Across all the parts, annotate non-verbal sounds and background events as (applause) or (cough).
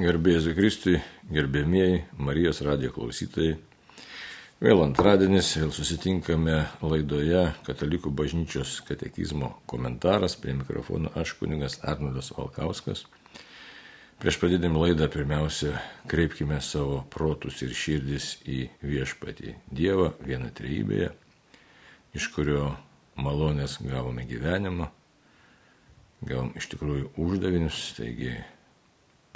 Gerbėjai Kristui, gerbėmieji Marijos radijo klausytojai. Vėl antradienis, vėl susitinkame laidoje Katalikų bažnyčios katekizmo komentaras. Prie mikrofono aš kuningas Arnoldas Valkauskas. Prieš pradėdami laidą pirmiausia kreipkime savo protus ir širdis į viešpatį Dievą vieną trejybėje, iš kurio malonės gavome gyvenimą, gavom iš tikrųjų uždavinius, taigi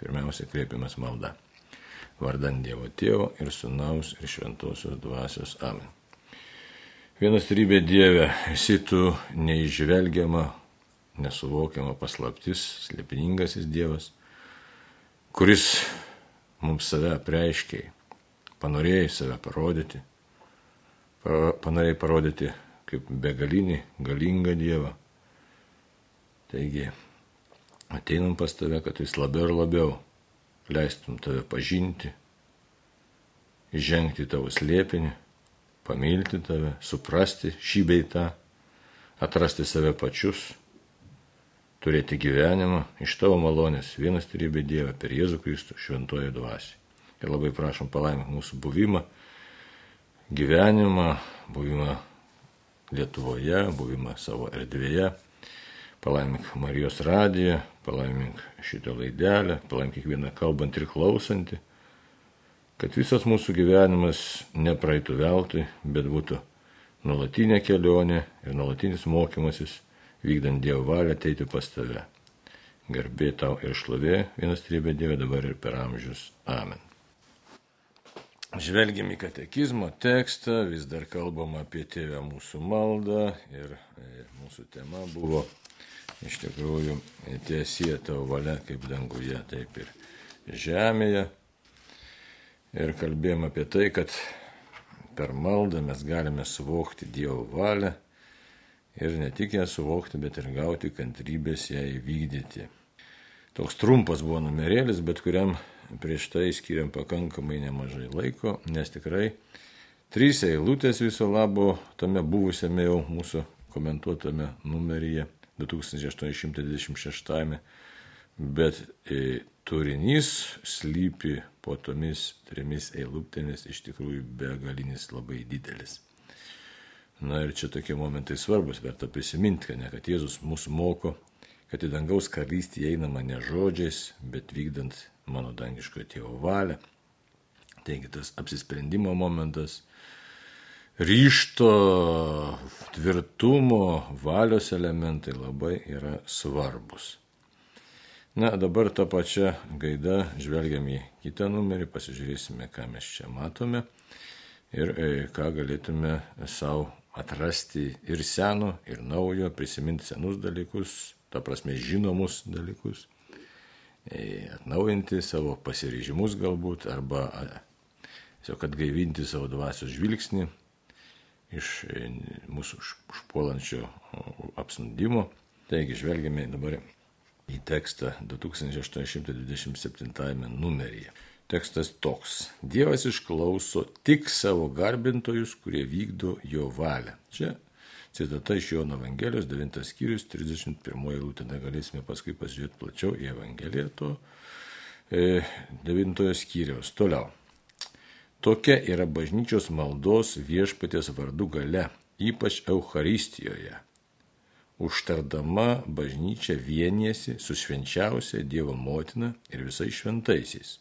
Pirmiausia, kreipiamas malda. Vardant Dievo Tėvo ir Sūnaus ir Šventosios Dvasios Amen. Vienas rybė Dieve, esi tu neižvelgiama, nesuvokiama paslaptis, slėpiningasis Dievas, kuris mums save preiškiai, panorėjai save parodyti, panorėjai parodyti kaip begalinį, galingą Dievą. Taigi, ateinam pas tave, kad vis labiau ir labiau leistum tave pažinti, žengti tavo slėpinį, pamilti tave, suprasti šį beitą, atrasti save pačius, turėti gyvenimą iš tavo malonės, vienas turybė Dievą per Jėzų Kristų šventoje dvasiai. Ir labai prašom palaimink mūsų buvimą, gyvenimą, buvimą Lietuvoje, buvimą savo erdvėje palaimink Marijos radiją, palaimink šitą laidelę, palaimink kiekvieną kalbant ir klausantį, kad visas mūsų gyvenimas nepraeitų veltui, bet būtų nuolatinė kelionė ir nuolatinis mokymasis, vykdant Dievo valią ateiti pas tave. Garbė tau ir šlovė, vienas trybė Dieve dabar ir per amžius. Amen. Žvelgiam į katekizmo tekstą, vis dar kalbam apie tėvę mūsų maldą ir mūsų tema buvo iš tikrųjų tiesie tavo valia kaip danguje, taip ir žemėje. Ir kalbėjom apie tai, kad per maldą mes galime suvokti Dievo valią ir ne tik ją suvokti, bet ir gauti kantrybės ją įvykdyti. Toks trumpas buvo numerėlis, bet kuriam prieš tai skiriam pakankamai nemažai laiko, nes tikrai trys eilutės viso labo tame buvusiame jau mūsų komentuotame numeryje 2826, bet e, turinys slypi po tomis trimis eilutėmis iš tikrųjų begalinis labai didelis. Na ir čia tokie momentai svarbus, verta prisiminti, kad ne kad Jėzus mūsų moko, kad į dangaus karalystį einama ne žodžiais, bet vykdant mano dangiškojo tėvo valią. Taigi tas apsisprendimo momentas ryšto, tvirtumo, valios elementai labai yra svarbus. Na, dabar tą pačią gaidą žvelgiam į kitą numerį, pasižiūrėsime, ką mes čia matome ir e, ką galėtume savo atrasti ir seno, ir naujo, prisiminti senus dalykus, ta prasme žinomus dalykus, e, atnaujinti savo pasiryžimus galbūt, arba tiesiog atgaivinti savo dvasios žvilgsnį iš e, mūsų užpuolančio apsnudimo. Taigi žvelgiame dabar į tekstą 2827 numeryje. Tekstas toks. Dievas išklauso tik savo garbintojus, kurie vykdo jo valią. Čia citata iš Jono Evangelijos 9 skyrius 31 eilutė. Galėsime paskui pasižiūrėti plačiau į Evangeliją to 9 e, skyriaus. Toliau. Tokia yra bažnyčios maldos viešpatės vardu gale, ypač Euharistijoje. Užtardama bažnyčia vieniesi su švenčiausia Dievo motina ir visais šventaisiais,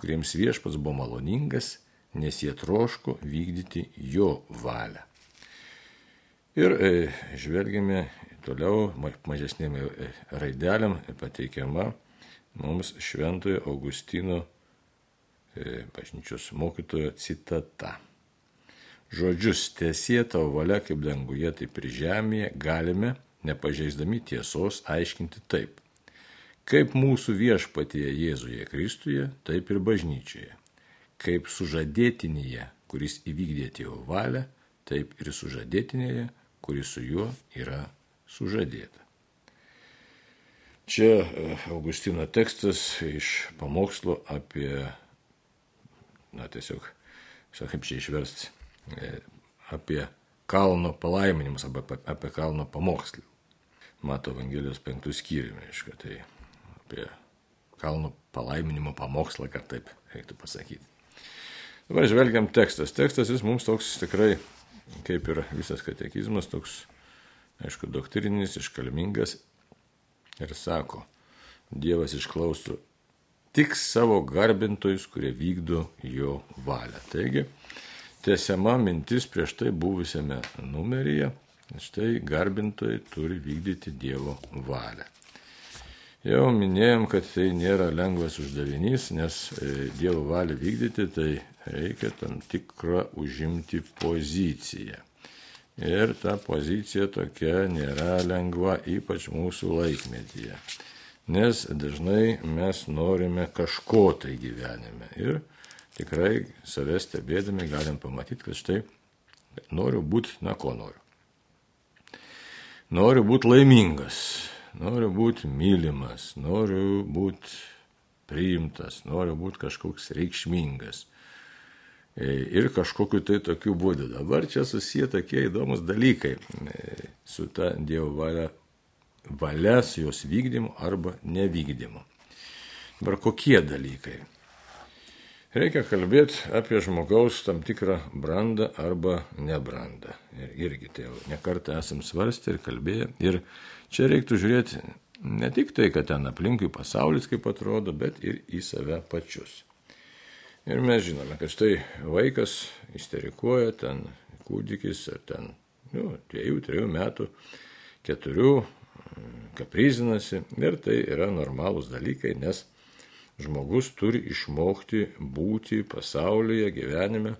kuriems viešpats buvo maloningas, nes jie troško vykdyti jo valią. Ir e, žvelgiame toliau mažesnėm e, raidelėm pateikiama mums šventojo Augustino bažnyčios mokytojo citata. Žodžius tiesie tavo valia kaip danguje, taip ir žemėje galime, nepažeisdami tiesos, aiškinti taip. Kaip mūsų viešpatyje Jėzuje Kristuje, taip ir bažnyčioje. Kaip sužadėtinėje, kuris įvykdė tėvo valią, taip ir sužadėtinėje, kuris su juo yra sužadėta. Čia e, Augustino tekstas iš pamokslo apie na tiesiog, žinau, kaip čia išversti, e, apie kalno palaiminimus arba apie kalno pamokslį. Mato Evangelijos penktų skyrių, reiškia, tai apie kalno palaiminimo pamokslą, kad taip reiktų pasakyti. Dabar žvelgiam tekstas. Tekstas jis mums toks tikrai, kaip ir visas katekizmas, toks, aišku, doktrininis, iškalmingas ir sako, Dievas išklauso tik savo garbintojus, kurie vykdo jo valią. Taigi, tiesiama mintis prieš tai buvusiame numeryje, štai garbintojai turi vykdyti Dievo valią. Jau minėjom, kad tai nėra lengvas uždavinys, nes e, Dievo valią vykdyti tai reikia tam tikrą užimti poziciją. Ir ta pozicija tokia nėra lengva, ypač mūsų laikmetyje. Nes dažnai mes norime kažko tai gyvenime. Ir tikrai save stebėdami galim pamatyti, kad štai noriu būti, na ko noriu. Noriu būti laimingas, noriu būti mylimas, noriu būti priimtas, noriu būti kažkoks reikšmingas ir kažkokiu tai tokiu būdu. Dabar čia susiję tokie įdomus dalykai su ta Dievo valia, valia su jos vykdymu arba nevykdymu. Dabar kokie dalykai? Reikia kalbėti apie žmogaus tam tikrą brandą arba nebrandą. Ir irgi tai jau nekartą esam svarstę ir kalbėję. Ir čia reiktų žiūrėti ne tik tai, kad ten aplinkui pasaulis kaip atrodo, bet ir į save pačius. Ir mes žinome, kad štai vaikas isterikuoja, ten kūdikis ar ten, nu, dviejų, trijų metų, keturių, kaprizinasi ir tai yra normalūs dalykai, nes žmogus turi išmokti būti pasaulyje, gyvenime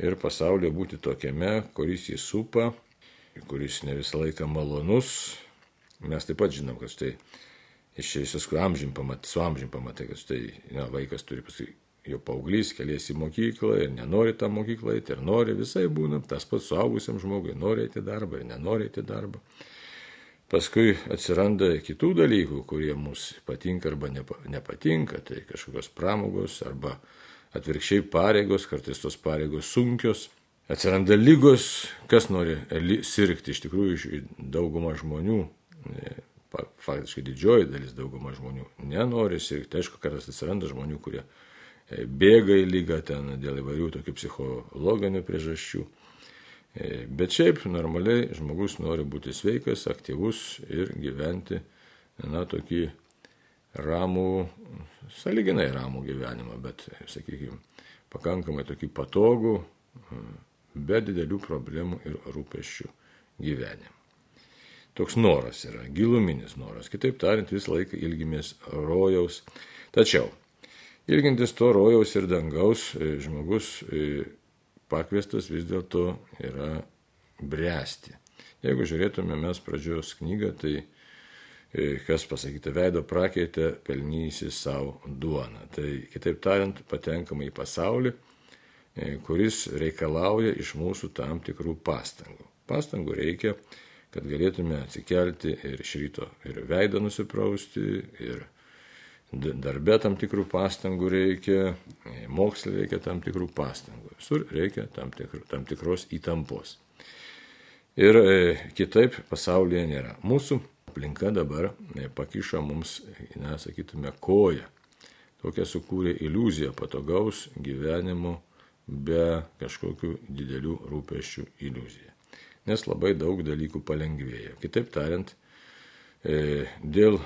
ir pasaulyje būti tokiame, kuris jį supa, kuris ne visą laiką malonus. Mes taip pat žinom, kad štai išėjus su amžim pamatai, su amžim pamatai, kad štai na, vaikas turi pasakyti jau paauglys keliasi į mokyklą ir nenori tą mokyklą eiti, ir nori visai būna, tas pats suaugusiam žmogui nori eiti darbą ir nenori eiti darbą. Paskui atsiranda kitų dalykų, kurie mums patinka arba nepatinka, tai kažkokios pramogos arba atvirkščiai pareigos, kartais tos pareigos sunkios. Atsiranda lygos, kas nori sirgti, iš tikrųjų dauguma žmonių, e, faktiškai didžioji dalis dauguma žmonių nenori sirgti. Aišku, kartais atsiranda žmonių, kurie E, bėga į lygą ten dėl įvairių tokių psichologinių priežasčių. E, bet šiaip normaliai žmogus nori būti sveikas, aktyvus ir gyventi, na, tokį ramų, saliginai ramų gyvenimą, bet, sakykime, pakankamai tokį patogų, be didelių problemų ir rūpeščių gyvenimą. Toks noras yra, giluminis noras. Kitaip tariant, visą laiką ilgimės rojaus. Tačiau Ilgintis to rojaus ir dangaus e, žmogus e, pakviestas vis dėlto yra bręsti. Jeigu žiūrėtume mes pradžios knygą, tai e, kas pasakyta, veido prakeitė pelnysi savo duoną. Tai kitaip tariant, patenkama į pasaulį, kuris reikalauja iš mūsų tam tikrų pastangų. Pastangų reikia, kad galėtume atsikelti ir iš ryto ir veidą nusiprausti, ir darbe tam tikrų pastangų reikia, mokslė reikia tam tikrų pastangų, visur reikia tam, tikr, tam tikros įtampos. Ir e, kitaip pasaulyje nėra. Mūsų aplinka dabar e, pakišo mums, na, sakytume, koją. Tokia sukūrė iliuziją patogaus gyvenimo be kažkokių didelių rūpeščių iliuziją. Nes labai daug dalykų palengvėjo. Kitaip tariant, e, dėl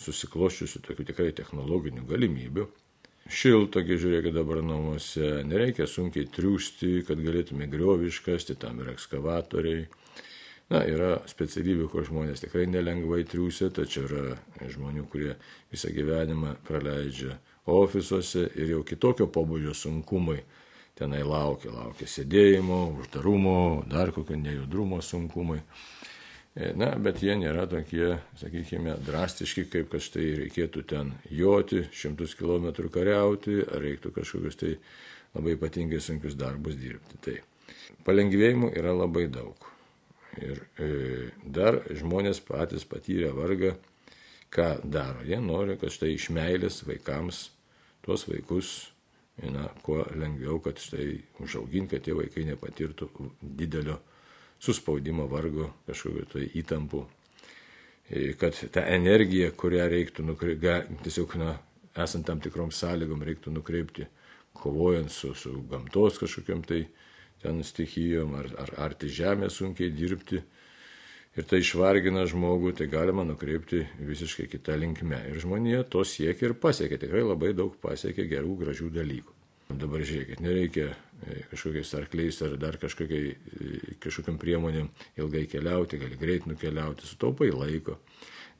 susikloščiusių tokių tikrai technologinių galimybių. Šiltagi, žiūrėkit dabar namuose, nereikia sunkiai triūsti, kad galėtume grioviškasti, tam yra ekskavatoriai. Na, yra specialybių, kur žmonės tikrai nelengvai triūsia, tačiau yra žmonių, kurie visą gyvenimą praleidžia ofisuose ir jau kitokio pobūdžio sunkumai tenai laukia, laukia sėdėjimo, uždarumo, dar kokio nejudrumo sunkumai. E, na, bet jie nėra tokie, sakykime, drastiški, kaip kad štai reikėtų ten joti, šimtus kilometrų kariauti, ar reiktų kažkokius tai labai ypatingai sunkius darbus dirbti. Tai palengvėjimų yra labai daug. Ir e, dar žmonės patys patyrę vargą, ką daro. Jie nori, kad štai iš meilės vaikams tuos vaikus, na, kuo lengviau, kad štai užauginti, kad tie vaikai nepatirtų didelio suspaudimo vargo, kažkokiu tai įtampų. kad ta energija, kurią reiktų nukreipti, tiesiog, na, esant tam tikrom sąlygom, reiktų nukreipti, kovojant su, su gamtos kažkokiam tai ten stichijom, ar, ar arti žemė sunkiai dirbti. Ir tai išvargina žmogų, tai galima nukreipti visiškai kitą linkmę. Ir žmonija to siekia ir pasiekia, tikrai labai daug pasiekia gerų, gražių dalykų. Dabar žiūrėkit, nereikia e, kažkokiais arkliais ar dar kažkokiai, e, kažkokiam priemonėm ilgai keliauti, gali greit nukeliauti, sutaupai laiko.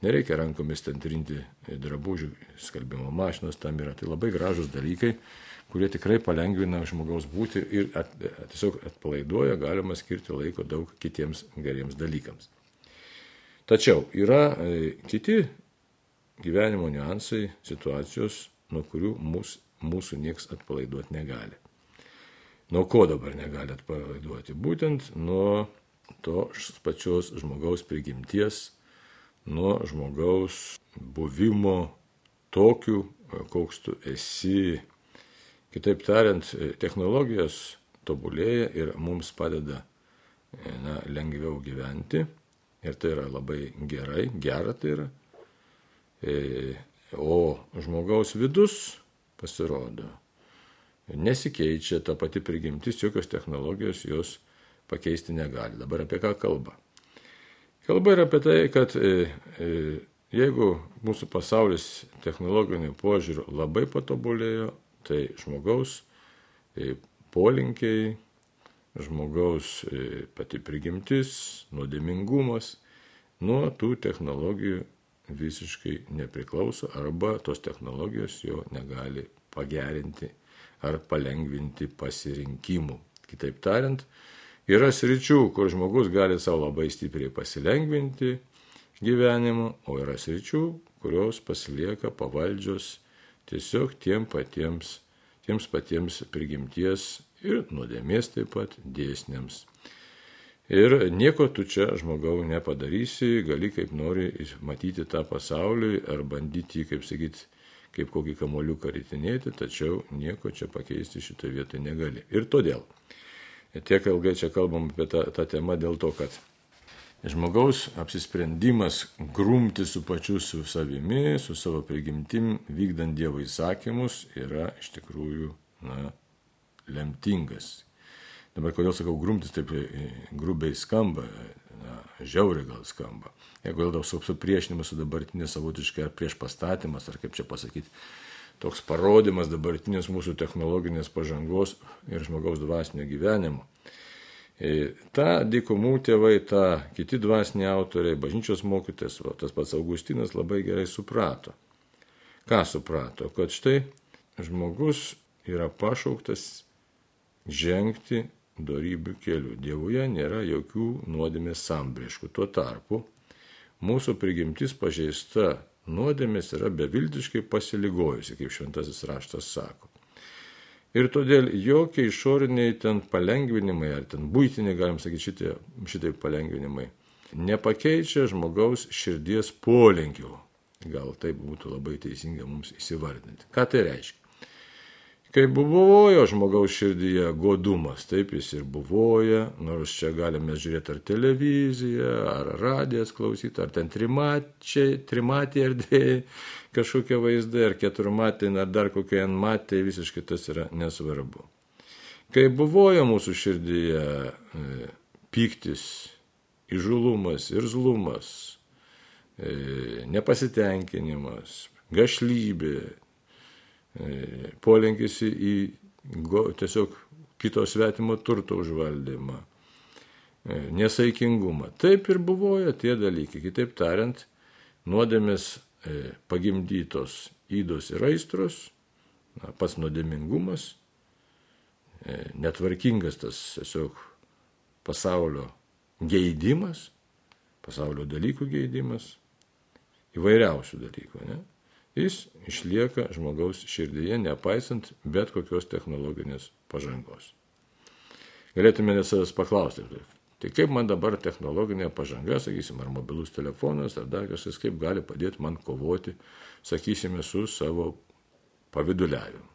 Nereikia rankomis ten trinti e, drabužių, skalbimo mašinos tam yra. Tai labai gražus dalykai, kurie tikrai palengvina žmogaus būti ir at, at, tiesiog atpalaiduoja, galima skirti laiko daug kitiems geriems dalykams. Tačiau yra e, kiti gyvenimo niuansai, situacijos, nuo kurių mūsų mūsų nieks atpalaiduoti negali. Nuo ko dabar negali atpalaiduoti? Būtent nuo tos pačios žmogaus prigimties, nuo žmogaus buvimo tokiu, koks tu esi. Kitaip tariant, technologijos tobulėja ir mums padeda na, lengviau gyventi. Ir tai yra labai gerai, gera tai yra. E, o žmogaus vidus pasirodo. Nesikeičia ta pati prigimtis, jokios technologijos jos pakeisti negali. Dabar apie ką kalba? Kalba yra apie tai, kad e, e, jeigu mūsų pasaulis technologinių požiūrių labai patobulėjo, tai žmogaus e, polinkiai, žmogaus pati prigimtis, nuodėmingumas nuo tų technologijų visiškai nepriklauso arba tos technologijos jo negali pagerinti ar palengvinti pasirinkimų. Kitaip tariant, yra sričių, kur žmogus gali savo labai stipriai pasilengvinti gyvenimu, o yra sričių, kurios pasilieka pavaldžios tiesiog tiem patiems, tiems patiems prigimties ir nuodėmės taip pat dėsniams. Ir nieko tu čia žmogau nepadarysi, gali kaip nori matyti tą pasaulį ar bandyti, kaip sakyti, kaip kokį kamoliuką rytinėti, tačiau nieko čia pakeisti šitoje vietoje negali. Ir todėl tiek ilgai čia kalbam apie tą, tą temą dėl to, kad žmogaus apsisprendimas grumti su pačiu su savimi, su savo prigimtim, vykdant Dievo įsakymus, yra iš tikrųjų na, lemtingas Dabar kodėl sakau, grumtis taip e, grubiai skamba, na, žiauriai gal skamba. Jeigu dėl to supriešinimas su dabartinė savotiškai ar prieš pastatymas, ar kaip čia pasakyti, toks parodimas dabartinės mūsų technologinės pažangos ir žmogaus dvasinio gyvenimo. E, ta dykumų tėvai, ta kiti dvasiniai autoriai, bažnyčios mokytės, o tas pats Augustinas labai gerai suprato. Ką suprato? Kad štai žmogus yra pašauktas žengti darybių keliu. Dievuje nėra jokių nuodėmės sambrieškų. Tuo tarpu mūsų prigimtis pažeista nuodėmės yra beviltiškai pasiligojusi, kaip šventasis raštas sako. Ir todėl jokie išoriniai ten palengvinimai, ar ten būtiniai, galim sakyti, šitai, šitai palengvinimai, nepakeičia žmogaus širdies polinkių. Gal tai būtų labai teisinga mums įsivardinti. Ką tai reiškia? Kai buvojo žmogaus širdyje godumas, taip jis ir buvoja, nors čia galime žiūrėti ar televiziją, ar radijas klausyti, ar ten trimačiai, trimatė erdvėjai kažkokie vaizdai, ar keturmatė, ar dar kokie enmatė, visiškai tas yra nesvarbu. Kai buvojo mūsų širdyje e, pyktis, įžulumas, irzlumas, e, nepasitenkinimas, gašlybė, polinkis į tiesiog kito svetimo turto užvaldymą, e, nesaikingumą. Taip ir buvojo tie dalykai. Kitaip tariant, nuodėmės e, pagimdytos įdos ir aistros, pats nuodėmingumas, netvarkingas tas tiesiog pasaulio geidimas, pasaulio dalykų geidimas, įvairiausių dalykų. Ne? Jis išlieka žmogaus širdyje, nepaisant bet kokios technologinės pažangos. Galėtume net savęs paklausti, tai kaip man dabar technologinė pažanga, sakysim, ar mobilus telefonas, ar dar kažkas, kaip gali padėti man kovoti, sakysime, su savo paviduliavimu.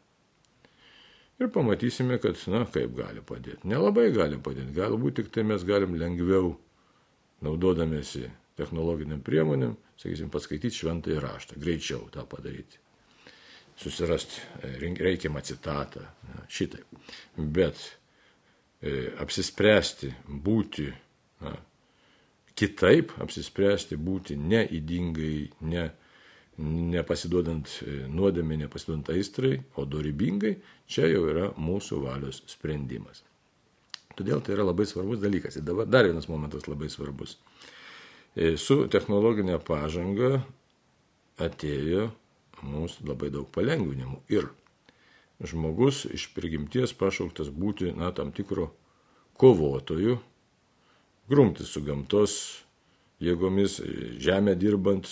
Ir pamatysime, kad, na, kaip gali padėti. Nelabai gali padėti. Galbūt tik tai mes galim lengviau, naudodamėsi technologiniam priemonėm, sakysim, paskaityti šventąjį raštą, greičiau tą padaryti. Susirasti e, reikiamą citatą, šitaip. Bet e, apsispręsti būti na, kitaip, apsispręsti būti neįdingai, ne, nepasiduodant e, nuodėmė, nepasiduodant aistrai, o dorybingai, čia jau yra mūsų valios sprendimas. Todėl tai yra labai svarbus dalykas. Ir dabar dar vienas momentas labai svarbus. E, su technologinė pažanga atėjo mūsų labai daug palengvinimų. Ir žmogus iš prigimties pašauktas būti, na, tam tikro kovotojų, grumtis su gamtos jėgomis, žemę dirbant,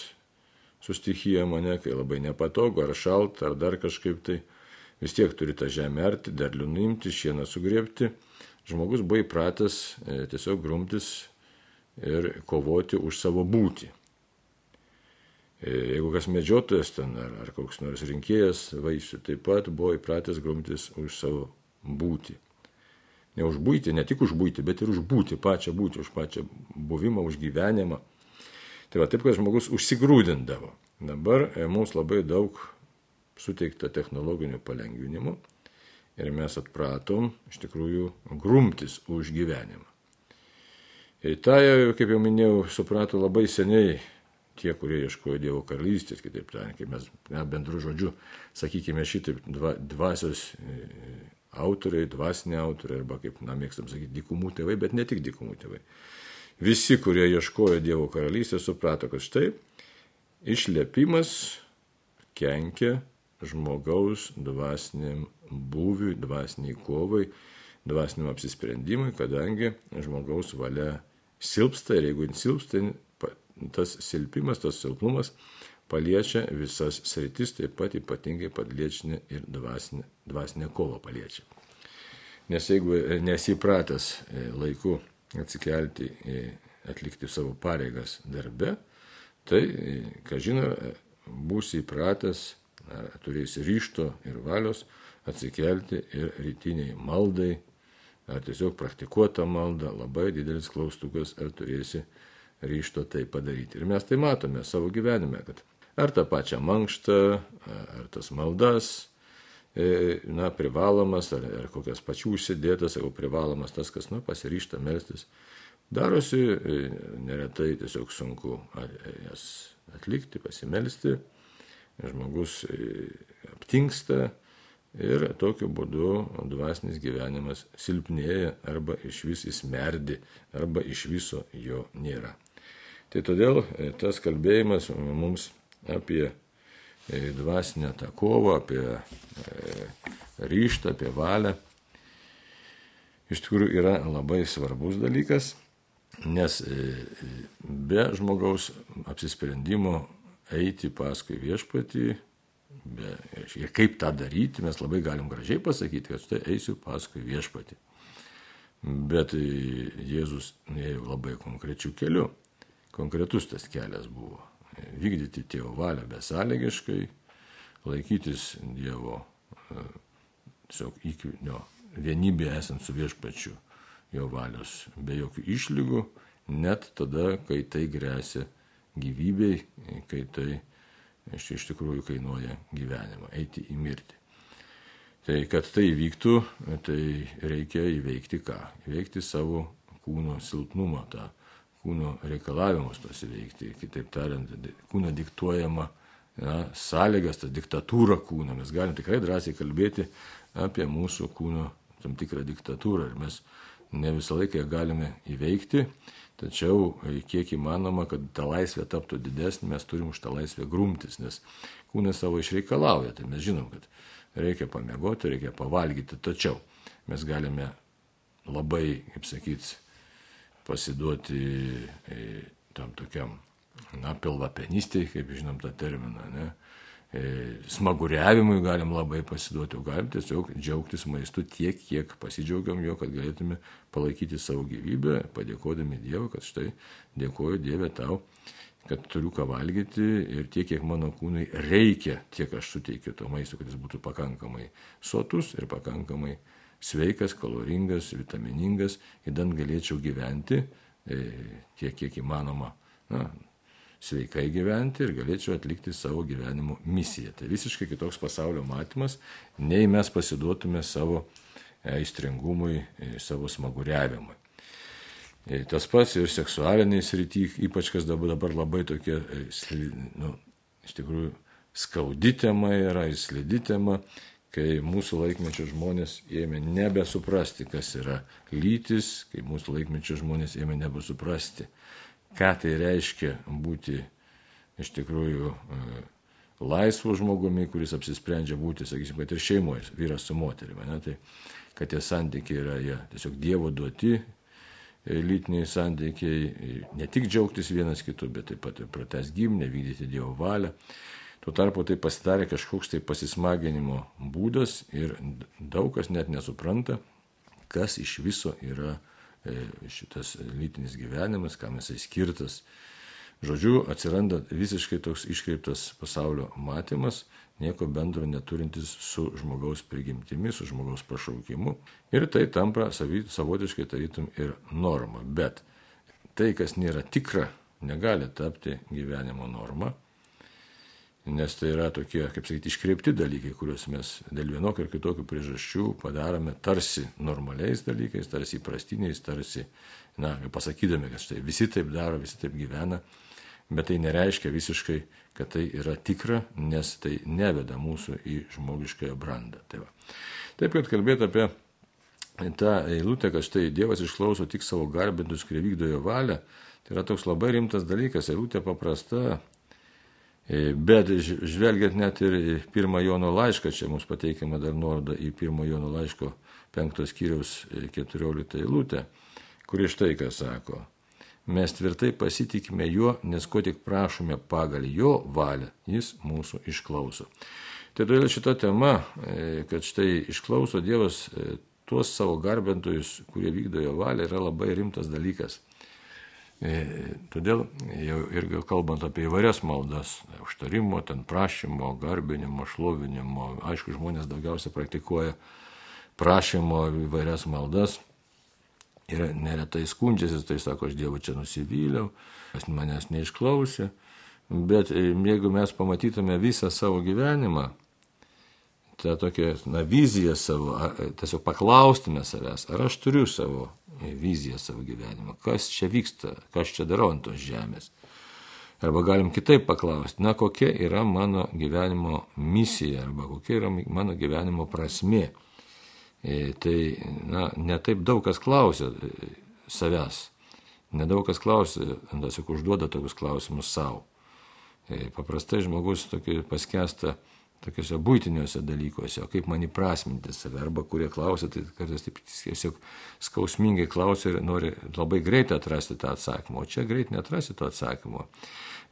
su stichija mane, kai labai nepatogu, ar šalta, ar dar kažkaip tai, vis tiek turi tą žemę arti, derlių nuimti, šieną sugrėpti. Žmogus buvo įpratęs e, tiesiog grumtis ir kovoti už savo būtį. E, jeigu kas medžiotojas ten ar, ar koks nors rinkėjas vaisių, taip pat buvo įpratęs grumtis už savo būtį. Ne už būtį, ne tik už būtį, bet ir už būtį, pačią būtį, už pačią buvimą, už gyvenimą. Tai va taip, kad žmogus užsigrūdindavo. Dabar e, mums labai daug suteikta technologinių palengvinimų ir mes atpratom iš tikrųjų grumtis už gyvenimą. Ir tą, kaip jau minėjau, suprato labai seniai tie, kurie ieškojo Dievo karalystės, kitaip tariant, kaip mes ne, bendru žodžiu, sakykime, šitaip dva, dvasios e, autoriai, dvasiniai autoriai, arba kaip, na, mėgstam sakyti, dikumų tėvai, bet ne tik dikumų tėvai. Visi, kurie ieškojo Dievo karalystės, suprato, kad štai išlėpimas kenkia žmogaus dvasiniam būviui, dvasiniai kovai, dvasiniam apsisprendimui, kadangi žmogaus valia silpsta ir jeigu silpsta, tas silpimas, tas silpnumas paliečia visas sritis, taip pat ypatingai paliečia ir dvasinę, dvasinę kovą paliečia. Nes jeigu nesipratęs e, laiku atsikelti, atlikti savo pareigas darbe, tai, e, ką žinai, būsi įpratęs, turėsi ryšto ir valios atsikelti ir rytiniai maldai, ar tiesiog praktikuota malda, labai didelis klaustukas, ar turėsi ryšto tai padaryti. Ir mes tai matome savo gyvenime, kad ar tą pačią mankštą, ar tas maldas, e, na, privalomas, ar, ar kokias pačių užsidėtas, jeigu privalomas tas, kas, nu, pasiryšta melstis, darosi e, neretai tiesiog sunku jas atlikti, pasimelsti, žmogus e, aptinksta, Ir tokiu būdu dvasinis gyvenimas silpnėja arba iš vis įsmerdi, arba iš viso jo nėra. Tai todėl e, tas kalbėjimas mums apie e, dvasinę tą kovą, apie e, ryštą, apie valią, iš tikrųjų yra labai svarbus dalykas, nes be žmogaus apsisprendimo eiti paskui viešpatį ir kaip tą daryti, mes labai galim gražiai pasakyti, kad štai eisiu paskui viešpatį. Bet Jėzus ėjo labai konkrečių kelių. Konkretus tas kelias buvo. Vykdyti tėvo valią besąlygiškai, laikytis Dievo e, tiesiog įkvinio vienybė esant su viešpačiu jo valios be jokių išlygų, net tada, kai tai grėsia gyvybei, kai tai iš, iš tikrųjų kainuoja gyvenimą, eiti į mirtį. Tai kad tai vyktų, tai reikia įveikti ką? Įveikti savo kūno silpnumą, tą kūno reikalavimus tos įveikti. Kitaip tariant, kūno diktuojama na, sąlygas, tą diktatūrą kūno. Mes galim tikrai drąsiai kalbėti apie mūsų kūno tam tikrą diktatūrą ir mes ne visą laiką galime įveikti, Tačiau e, kiek įmanoma, kad ta laisvė taptų didesnė, mes turim už tą laisvę grumtis, nes kūnas savo išreikalauja. Tai mes žinom, kad reikia pamiegoti, reikia pavalgyti. Tačiau mes galime labai, kaip sakyt, pasiduoti e, tam tokiam, na, pilvapenystėje, kaip žinom tą terminą, ne, smaguriavimui galim labai pasiduoti, o galim tiesiog džiaugtis maistu tiek, kiek pasidžiaugiam jo, kad galėtume palaikyti savo gyvybę, padėkodami Dievui, kad štai dėkoju Dievė tau, kad turiu ką valgyti ir tiek, kiek mano kūnui reikia, tiek aš suteikiu to maisto, kad jis būtų pakankamai sotus ir pakankamai sveikas, kaloringas, vitaminingas, įdant galėčiau gyventi e, tiek, kiek įmanoma na, sveikai gyventi ir galėčiau atlikti savo gyvenimo misiją. Tai visiškai kitoks pasaulio matymas, nei mes pasiduotume savo aistringumui, savo smaguriavimui. Tas pats ir seksualiniai srity, ypač kas dabar, dabar labai tokie, nu, iš tikrųjų, skaudi tema yra, įslidi tema, kai mūsų laikmečio žmonės ėmė nebesuprasti, kas yra lytis, kai mūsų laikmečio žmonės ėmė nebesuprasti, ką tai reiškia būti iš tikrųjų e, laisvu žmogumi, kuris apsisprendžia būti, sakysim, kad ir šeimoje, vyras su moterimi. Ne, tai, kad tie santykiai yra jie tiesiog Dievo duoti, e, lytiniai santykiai, ne tik džiaugtis vienas kitu, bet taip pat ir prates gimnę, vykdyti Dievo valią. Tuo tarpu tai pasidarė kažkoks tai pasismaginimo būdas ir daug kas net nesupranta, kas iš viso yra e, šitas lytinis gyvenimas, kam jisai skirtas. Žodžiu, atsiranda visiškai toks iškreiptas pasaulio matymas, nieko bendro neturintis su žmogaus prigimtimi, su žmogaus pašaukimu. Ir tai tampa savotiškai tarytum ir norma. Bet tai, kas nėra tikra, negali tapti gyvenimo norma nes tai yra tokie, kaip sakyti, iškreipti dalykai, kuriuos mes dėl vienokio ir kitokio priežasčių padarome tarsi normaliais dalykais, tarsi įprastiniais, tarsi, na, pasakydami, kad štai visi taip daro, visi taip gyvena, bet tai nereiškia visiškai, kad tai yra tikra, nes tai neveda mūsų į žmogiškąją brandą. Tai va. taip, kad kalbėti apie tą eilutę, kad štai Dievas išklauso tik savo garbintus, kurie vykdo jo valią, tai yra toks labai rimtas dalykas. Eilutė paprasta, bet žvelgiant net ir pirmą Jono laišką, čia mums pateikiama dar nuoroda į pirmą Jono laiško penktos kiriaus 14 e, eilutę, kuri štai ką sako. Mes tvirtai pasitikime juo, nes ko tik prašome pagal jo valią, jis mūsų išklauso. Tai todėl šita tema, e, kad štai išklauso Dievas tuos savo garbintojus, kurie vykdo jo valią, yra labai rimtas dalykas. E, todėl jau irgi kalbant apie įvairias maldas, užtarimo, ten prašymo, garbinimo, šlovinimo, aišku, žmonės daugiausia praktikuoja prašymo įvairias maldas. Ir neretai skundžiasi, tai sako, aš Dievu čia nusivyliau, jis manęs neišklausė, bet e, jeigu mes pamatytume visą savo gyvenimą, tą tokią na, viziją savo, tiesiog paklaustume savęs, ar aš turiu savo viziją savo gyvenimą, kas čia vyksta, kas čia darau ant tos žemės. Arba galim kitaip paklausti, na kokia yra mano gyvenimo misija, arba kokia yra mano gyvenimo prasme. E, tai, na, netaip daug kas klausia e, savęs, nedaug kas klausia, tiesiog užduoda tokius klausimus savo. E, paprastai žmogus tokį paskesta tokiuose būtiniuose dalykuose, o kaip man įprasminti save, arba kurie klausia, tai kartais taip tiesiog skausmingai klausia ir nori labai greitai atrasti tą atsakymą, o čia greit netrasi to atsakymo.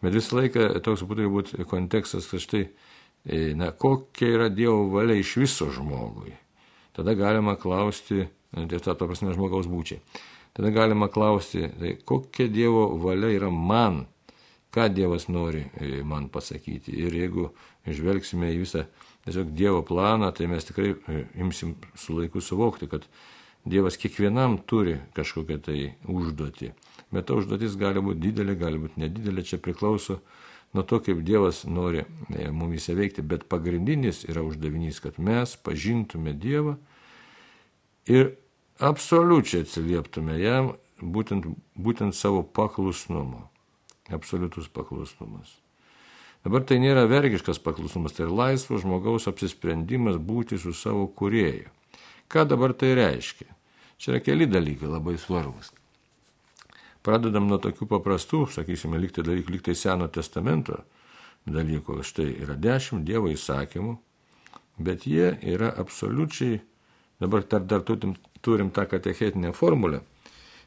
Bet visą laiką toks būtų būti kontekstas, kad štai, e, na, kokia yra Dievo valia iš viso žmogui. Tada galima klausti, tai to, to prasme, žmogaus būčiai. Tada galima klausti, tai kokia Dievo valia yra man ką Dievas nori e, man pasakyti. Ir jeigu žvelgsime į visą tiesiog Dievo planą, tai mes tikrai e, imsim su laiku suvokti, kad Dievas kiekvienam turi kažkokią tai užduotį. Bet ta užduotis gali būti didelė, gali būti nedidelė, čia priklauso nuo to, kaip Dievas nori e, mumis veikti. Bet pagrindinis yra uždavinys, kad mes pažintume Dievą ir absoliučiai atsilieptume jam būtent, būtent savo paklusnumu absoliutus paklusnumas. Dabar tai nėra vergiškas paklusnumas, tai yra laisvas žmogaus apsisprendimas būti su savo kurėju. Ką dabar tai reiškia? Čia yra keli dalykai labai svarbus. Pradedam nuo tokių paprastų, sakysime, liktai dalykų, liktai Seno testamento dalykų. Štai yra dešimt Dievo įsakymų, bet jie yra absoliučiai, dabar dar, dar turim, turim tą katechetinę formulę,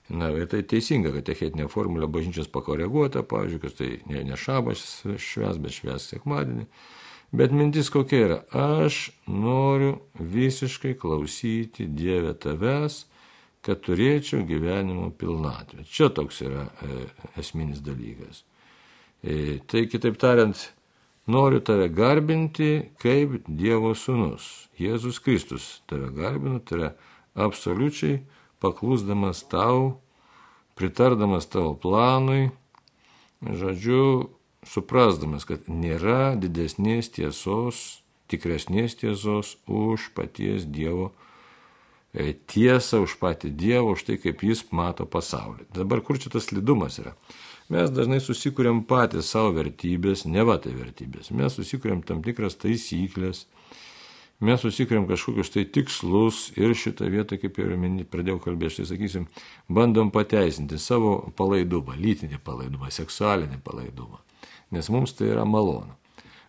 Na, ir tai teisinga, kad techetinė formulė bažnyčios pakoreguota, pavyzdžiui, kad tai ne, ne šabas šves, bet šves sekmadienį. Bet mintis kokia yra, aš noriu visiškai klausyti Dievę tavęs, kad turėčiau gyvenimo pilnatvę. Čia toks yra e, esminis dalykas. E, tai kitaip tariant, noriu tave garbinti kaip Dievo sūnus. Jėzus Kristus tave garbina, tai yra absoliučiai paklusdamas tau, pritardamas tavo planui žodžiu, suprasdamas, kad nėra didesnės tiesos, tikresnės tiesos už paties Dievo e, tiesą, už patį Dievą, už tai, kaip jis mato pasaulį. Dabar kur čia tas lidumas yra? Mes dažnai susikūrėm patys savo vertybės, ne va tai vertybės. Mes susikūrėm tam tikras taisyklės, mes susikūrėm kažkokius tai tikslus ir šitą vietą, kaip jau pradėjau kalbėti, tai sakysim, bandom pateisinti savo palaidumą, lytinį palaidumą, seksualinį palaidumą nes mums tai yra malonu.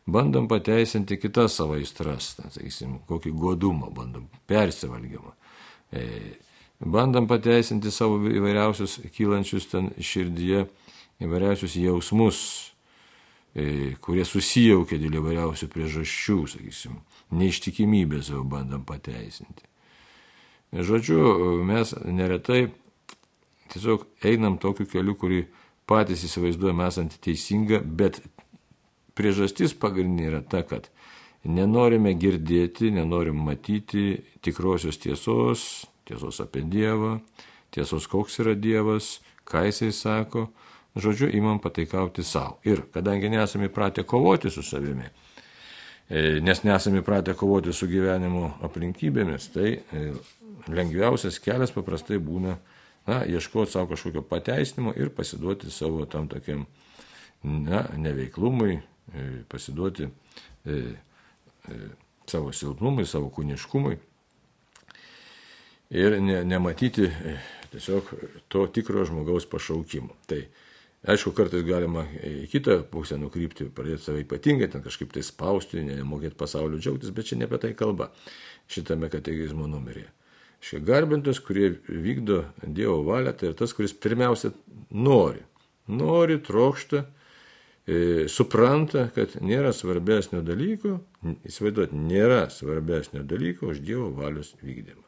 Bandom pateisinti kitas savo aistras, ten, sakysim, kokį godumą, bandom persivalgymą. E, bandom pateisinti savo įvairiausius kylančius ten širdyje, įvairiausius jausmus, e, kurie susijaukia dėl įvairiausių priežasčių, sakysim, neištikimybę savo bandom pateisinti. Žodžiu, mes neretai tiesiog einam tokiu keliu, kurį patys įsivaizduojame esant teisinga, bet priežastis pagrindinė yra ta, kad nenorime girdėti, nenorim matyti tikrosios tiesos, tiesos apie Dievą, tiesos koks yra Dievas, ką jisai sako, žodžiu, imam pataikauti savo. Ir kadangi nesame įpratę kovoti su savimi, nes nesame įpratę kovoti su gyvenimo aplinkybėmis, tai e, lengviausias kelias paprastai būna na, ieškoti savo kažkokio pateisinimo ir pasiduoti savo tam tokiam na, neveiklumui, e, pasiduoti e, e, savo silpnumui, savo kūniškumui ir ne, nematyti e, tiesiog to tikro žmogaus pašaukimo. Tai aišku, kartais galima į kitą pusę nukrypti, pradėti save ypatingai, ten kažkaip tai spausti, nemokėti pasaulio džiaugtis, bet čia ne apie tai kalba šitame kategizmo numeryje. Šie garbintas, kurie vykdo Dievo valią, tai yra tas, kuris pirmiausia nori. Nori, trokšta, e, supranta, kad nėra svarbesnio dalyko, įsivaizduot, nėra svarbesnio dalyko už Dievo valios vykdymą.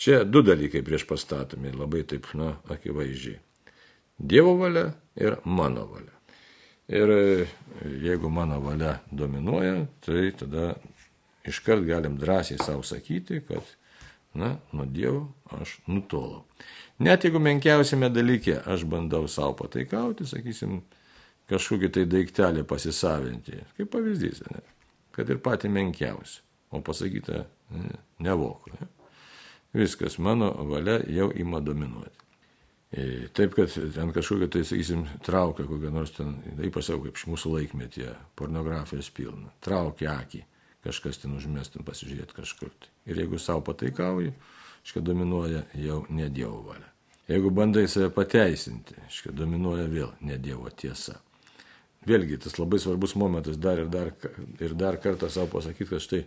Čia du dalykai prieš pastatomi, labai taip, na, akivaizdžiai. Dievo valia ir mano valia. Ir e, jeigu mano valia dominuoja, tai tada iškart galim drąsiai savo sakyti, kad Na, nuo Dievo aš nutolau. Net jeigu menkiausiame dalyke aš bandau savo pataikauti, sakysim, kažkokį tai daiktelį pasisavinti, kaip pavyzdys, ne? kad ir pati menkiausia, o pasakyta ne, nevok. Ne? Viskas, mano valia jau ima dominuoti. E, taip, kad ten kažkokia tai, sakysim, traukia kokią nors ten, ypač jau kaip mūsų laikmetyje, pornografijos pilna, traukia akį kažkas ten užmestum pasižiūrėti kažkur. Ir jeigu savo pataikauji, iškai dominuoja jau ne Dievo valia. Jeigu bandai save pateisinti, iškai dominuoja vėl ne Dievo tiesa. Vėlgi, tas labai svarbus momentas dar ir dar, ir dar kartą savo pasakyti, kad štai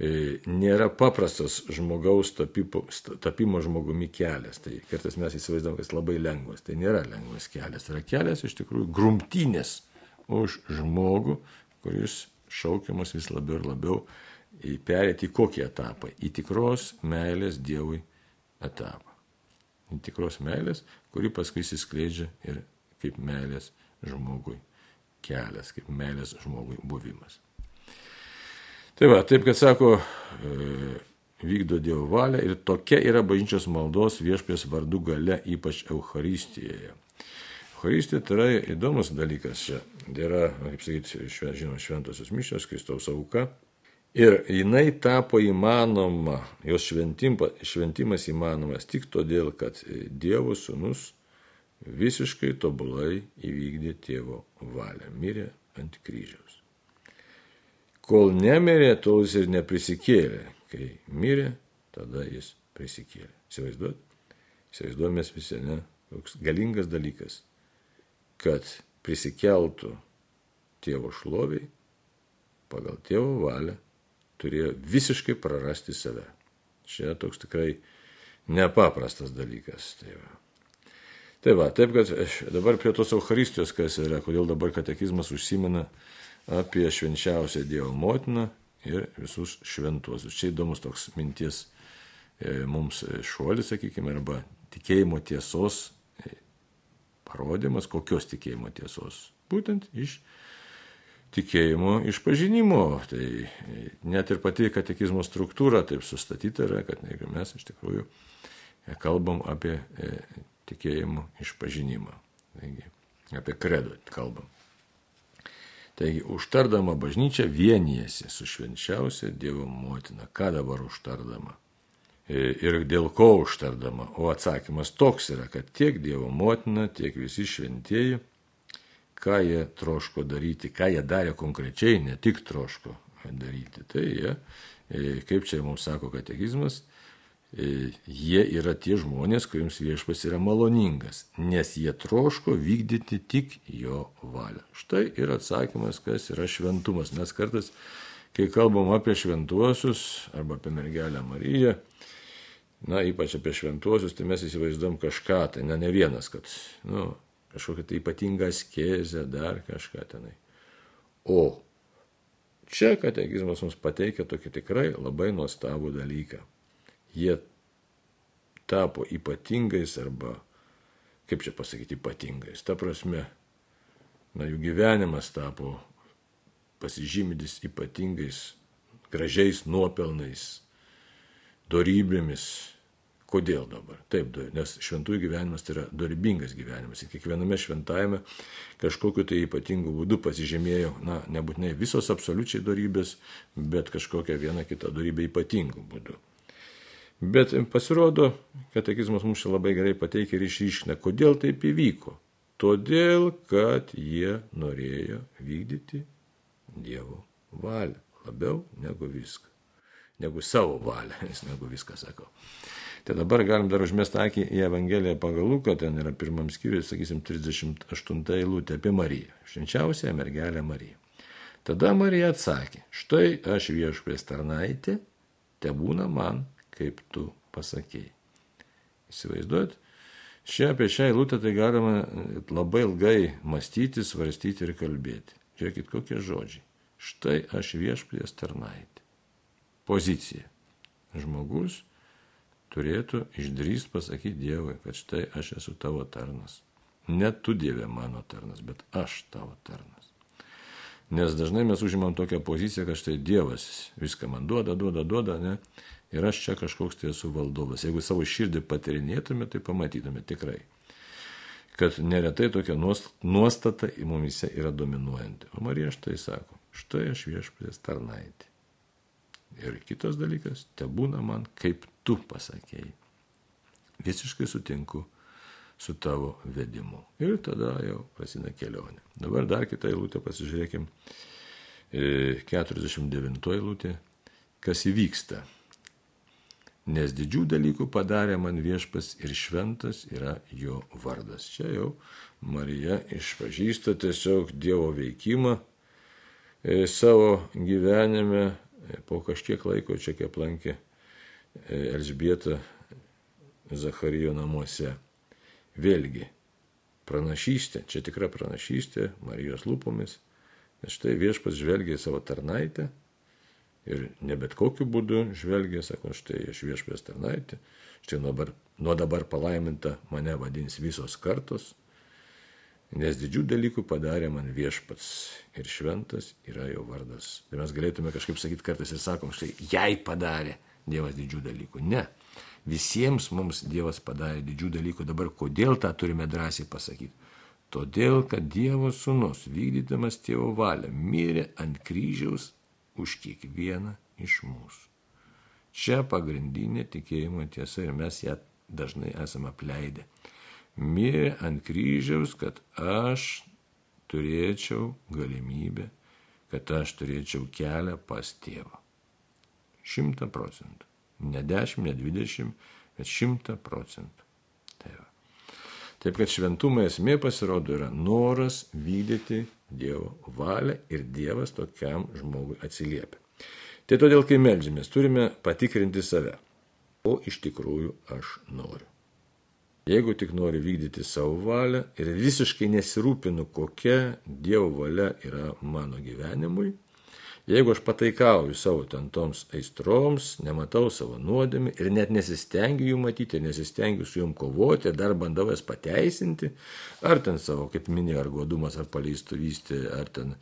nėra paprastas žmogaus tapypo, tapimo žmogumi kelias. Tai kartais mes įsivaizduom, kad jis labai lengvas. Tai nėra lengvas kelias. Tai yra kelias iš tikrųjų grumtynės už žmogų, kuris šaukiamas vis labiau ir labiau perėti į kokį etapą? Į tikros meilės Dievui etapą. Į tikros meilės, kuri paskui įsiskleidžia ir kaip meilės žmogui kelias, kaip meilės žmogui buvimas. Tai va, taip kad sako, e, vykdo Dievo valią ir tokia yra bažnyčios maldos viešpės vardų gale, ypač Euharistijoje. Euharistija tai yra įdomus dalykas čia. Tai yra, kaip sakyti, žinoma, šventosios mišios, Kristaus auka. Ir jinai tapo įmanoma, jos šventimpa, šventimas įmanomas tik todėl, kad Dievo sūnus visiškai tobulai įvykdė tėvo valią, mirė ant kryžiaus. Kol nemirė, tol jis ir neprisikėlė. Kai mirė, tada jis prisikėlė. Įsivaizduot? Įsivaizduomės visi, ne? Toks galingas dalykas kad prisikeltų tėvo šloviai, pagal tėvo valią turėjo visiškai prarasti save. Čia toks tikrai nepaprastas dalykas. Tai va. Tai va, taip kad dabar prie tos Euharistijos, kas yra, kodėl dabar katekizmas užsimena apie švenčiausią Dievo motiną ir visus šventuosius. Čia įdomus toks minties e, mums šuolis, sakykime, arba tikėjimo tiesos parodymas kokios tikėjimo tiesos. Būtent iš tikėjimo išpažinimo. Tai net ir pati katekizmo struktūra taip sustatyta yra, kad jeigu mes iš tikrųjų kalbam apie e, tikėjimo išpažinimą. Taigi, Apie kredo kalbam. Taigi, užtardama bažnyčia vienijasi su švenčiausia Dievo motina. Ką dabar užtardama? E, ir dėl ko užtardama? O atsakymas toks yra, kad tiek Dievo motina, tiek visi šventieji, ką jie troško daryti, ką jie darė konkrečiai, ne tik troško daryti. Tai jie, e, kaip čia mums sako katekizmas, jie yra tie žmonės, kuriems viešpas yra maloningas, nes jie troško vykdyti tik jo valią. Štai ir atsakymas, kas yra šventumas. Mes kartais, kai kalbam apie šventuosius arba apie mergelę Mariją, na, ypač apie šventuosius, tai mes įsivaizduom kažką, tai ne, ne vienas, kad, nu, kažkokia tai ypatinga askezė, dar kažką tenai. O čia katekizmas mums pateikia tokį tikrai labai nuostabų dalyką jie tapo ypatingais arba, kaip čia pasakyti, ypatingais. Ta prasme, na, jų gyvenimas tapo pasižymidis ypatingais, gražiais nuopelnais, dorybėmis. Kodėl dabar? Taip, nes šventųjų gyvenimas tai yra dorybingas gyvenimas. Ir kiekviename šventajame kažkokiu tai ypatingu būdu pasižymėjo, na, nebūtinai visos absoliučiai dorybės, bet kažkokią vieną kitą dorybę ypatingų būdų. Bet pasirodo, katekizmas mums čia labai gerai pateikia ir išryškina, kodėl taip įvyko. Todėl, kad jie norėjo vykdyti Dievo valią labiau negu viską. Negu savo valią, (laughs) negu viską sakau. Tai dabar galim dar užmesti akį į Evangeliją pagal Luką, ten yra pirmam skyriui, sakysim, 38 eilutė apie Mariją, švenčiausią mergelę Mariją. Tada Marija atsakė, štai aš viešpės tarnaitė, te būna man kaip tu pasakėjai. Įsivaizduot, čia apie šią eilutę tai galima labai ilgai mąstyti, svarstyti ir kalbėti. Žiūrėkit, kokie žodžiai. Štai aš viešpės tarnaitė. Pozicija. Žmogus turėtų išdrįst pasakyti Dievui, kad štai aš esu tavo tarnas. Ne tu Dieve mano tarnas, bet aš tavo tarnas. Nes dažnai mes užimam tokią poziciją, kad štai Dievas viską man duoda, duoda, duoda, ne? Ir aš čia kažkoks tai esu valdovas. Jeigu savo širdį patirinėtume, tai pamatytume tikrai, kad neretai tokia nuostata į mumise yra dominuojanti. O Marija štai sako, štai aš viešpės tarnaitė. Ir kitas dalykas, te būna man, kaip tu pasakėjai. Visiškai sutinku su tavo vedimu. Ir tada jau prasideda kelionė. Dabar dar kitą eilutę pasižiūrėkim. 49 e, eilutė, kas įvyksta nes didžių dalykų padarė man viešpas ir šventas yra jo vardas. Čia jau Marija išpažįsta tiesiog Dievo veikimą e, savo gyvenime, e, po kažkiek laiko čia kaip lankė e, Elsbieta Zacharijo namuose. Vėlgi, pranašystė, čia tikra pranašystė Marijos lūpomis, nes štai viešpas žvelgia į savo tarnaitę Ir ne bet kokiu būdu žvelgia, sako, štai aš viešpės tarnaitė, štai nuo dabar, nuo dabar palaiminta mane vadins visos kartos, nes didžių dalykų padarė man viešpats ir šventas yra jo vardas. Tai mes galėtume kažkaip sakyti kartais ir sakom, štai jai padarė Dievas didžių dalykų. Ne. Visiems mums Dievas padarė didžių dalykų. Dabar kodėl tą turime drąsiai pasakyti? Todėl, kad Dievo sūnus, vykdydamas tėvo valią, mirė ant kryžiaus už kiekvieną iš mūsų. Čia pagrindinė tikėjimo tiesa ir mes ją dažnai esame apleidę. Mirė ant kryžiaus, kad aš turėčiau galimybę, kad aš turėčiau kelią pas tėvą. Šimta procentų. Ne dešimt, ne dvidešimt, bet šimta procentų. Tai. Taip kad šventumo esmė pasirodo yra noras vykdyti Dievo valią ir Dievas tokiam žmogui atsiliepia. Tai todėl, kai melžiamės, turime patikrinti save. O iš tikrųjų aš noriu. Jeigu tik noriu vykdyti savo valią ir visiškai nesirūpinu, kokia Dievo valia yra mano gyvenimui, Jeigu aš pataikauju savo ten toms aistroms, nematau savo nuodėmį ir net nesistengiu jų matyti, nesistengiu su jom kovoti, dar bandau jas pateisinti, ar ten savo, kaip minėjo, ar godumas, ar paleistuvystė, ar ten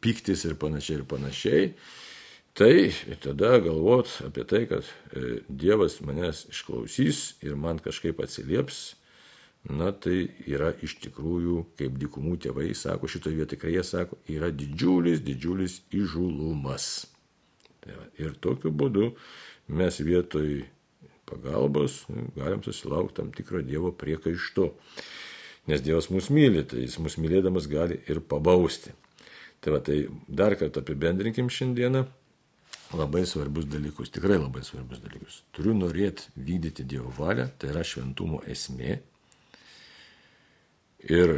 piktis ir panašiai ir panašiai, tai tada galvot apie tai, kad e, Dievas manęs išklausys ir man kažkaip atsilieps, na tai yra iš tikrųjų, kaip dikumų tėvai sako, šitoje vietoje tikrai jie sako, yra didžiulis, didžiulis įžulumas. Tai va, ir tokiu būdu mes vietoj pagalbos galim susilaukti tam tikro Dievo priekaišto. Nes Dievas mus myli, tai jis mus mylėdamas gali ir pabausti. Tai va, tai dar kartą apibendrinkim šiandieną labai svarbius dalykus, tikrai labai svarbius dalykus. Turiu norėti vykdyti Dievo valią, tai yra šventumo esmė. Ir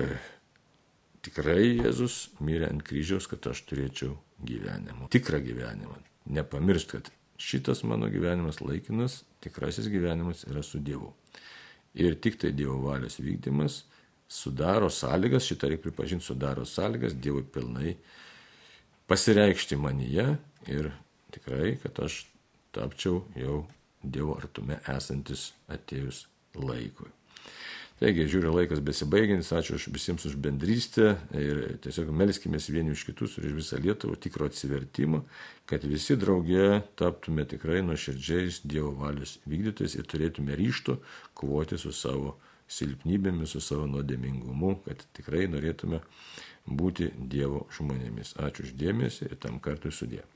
tikrai Jėzus mirė ant kryžiaus, kad aš turėčiau gyvenimą, tikrą gyvenimą. Nepamiršt, kad šitas mano gyvenimas laikinas, tikrasis gyvenimas yra su Dievu. Ir tik tai Dievo valios vykdymas sudaro sąlygas, šitą reikia pripažinti, sudaro sąlygas Dievui pilnai pasireikšti manyje ir tikrai, kad aš tapčiau jau Dievo artume esantis atėjus laikui. Taigi, žiūriu, laikas besibaigiantis, ačiū visiems už bendrystę ir tiesiog melskime vieni už kitus ir už visą Lietuvą tikro atsivertimo, kad visi draugė taptume tikrai nuoširdžiais Dievo valios vykdytojais ir turėtume ryšto kovoti su savo silpnybėmis, su savo nuodėmingumu, kad tikrai norėtume būti Dievo žmonėmis. Ačiū uždėmesi ir tam kartui sudė.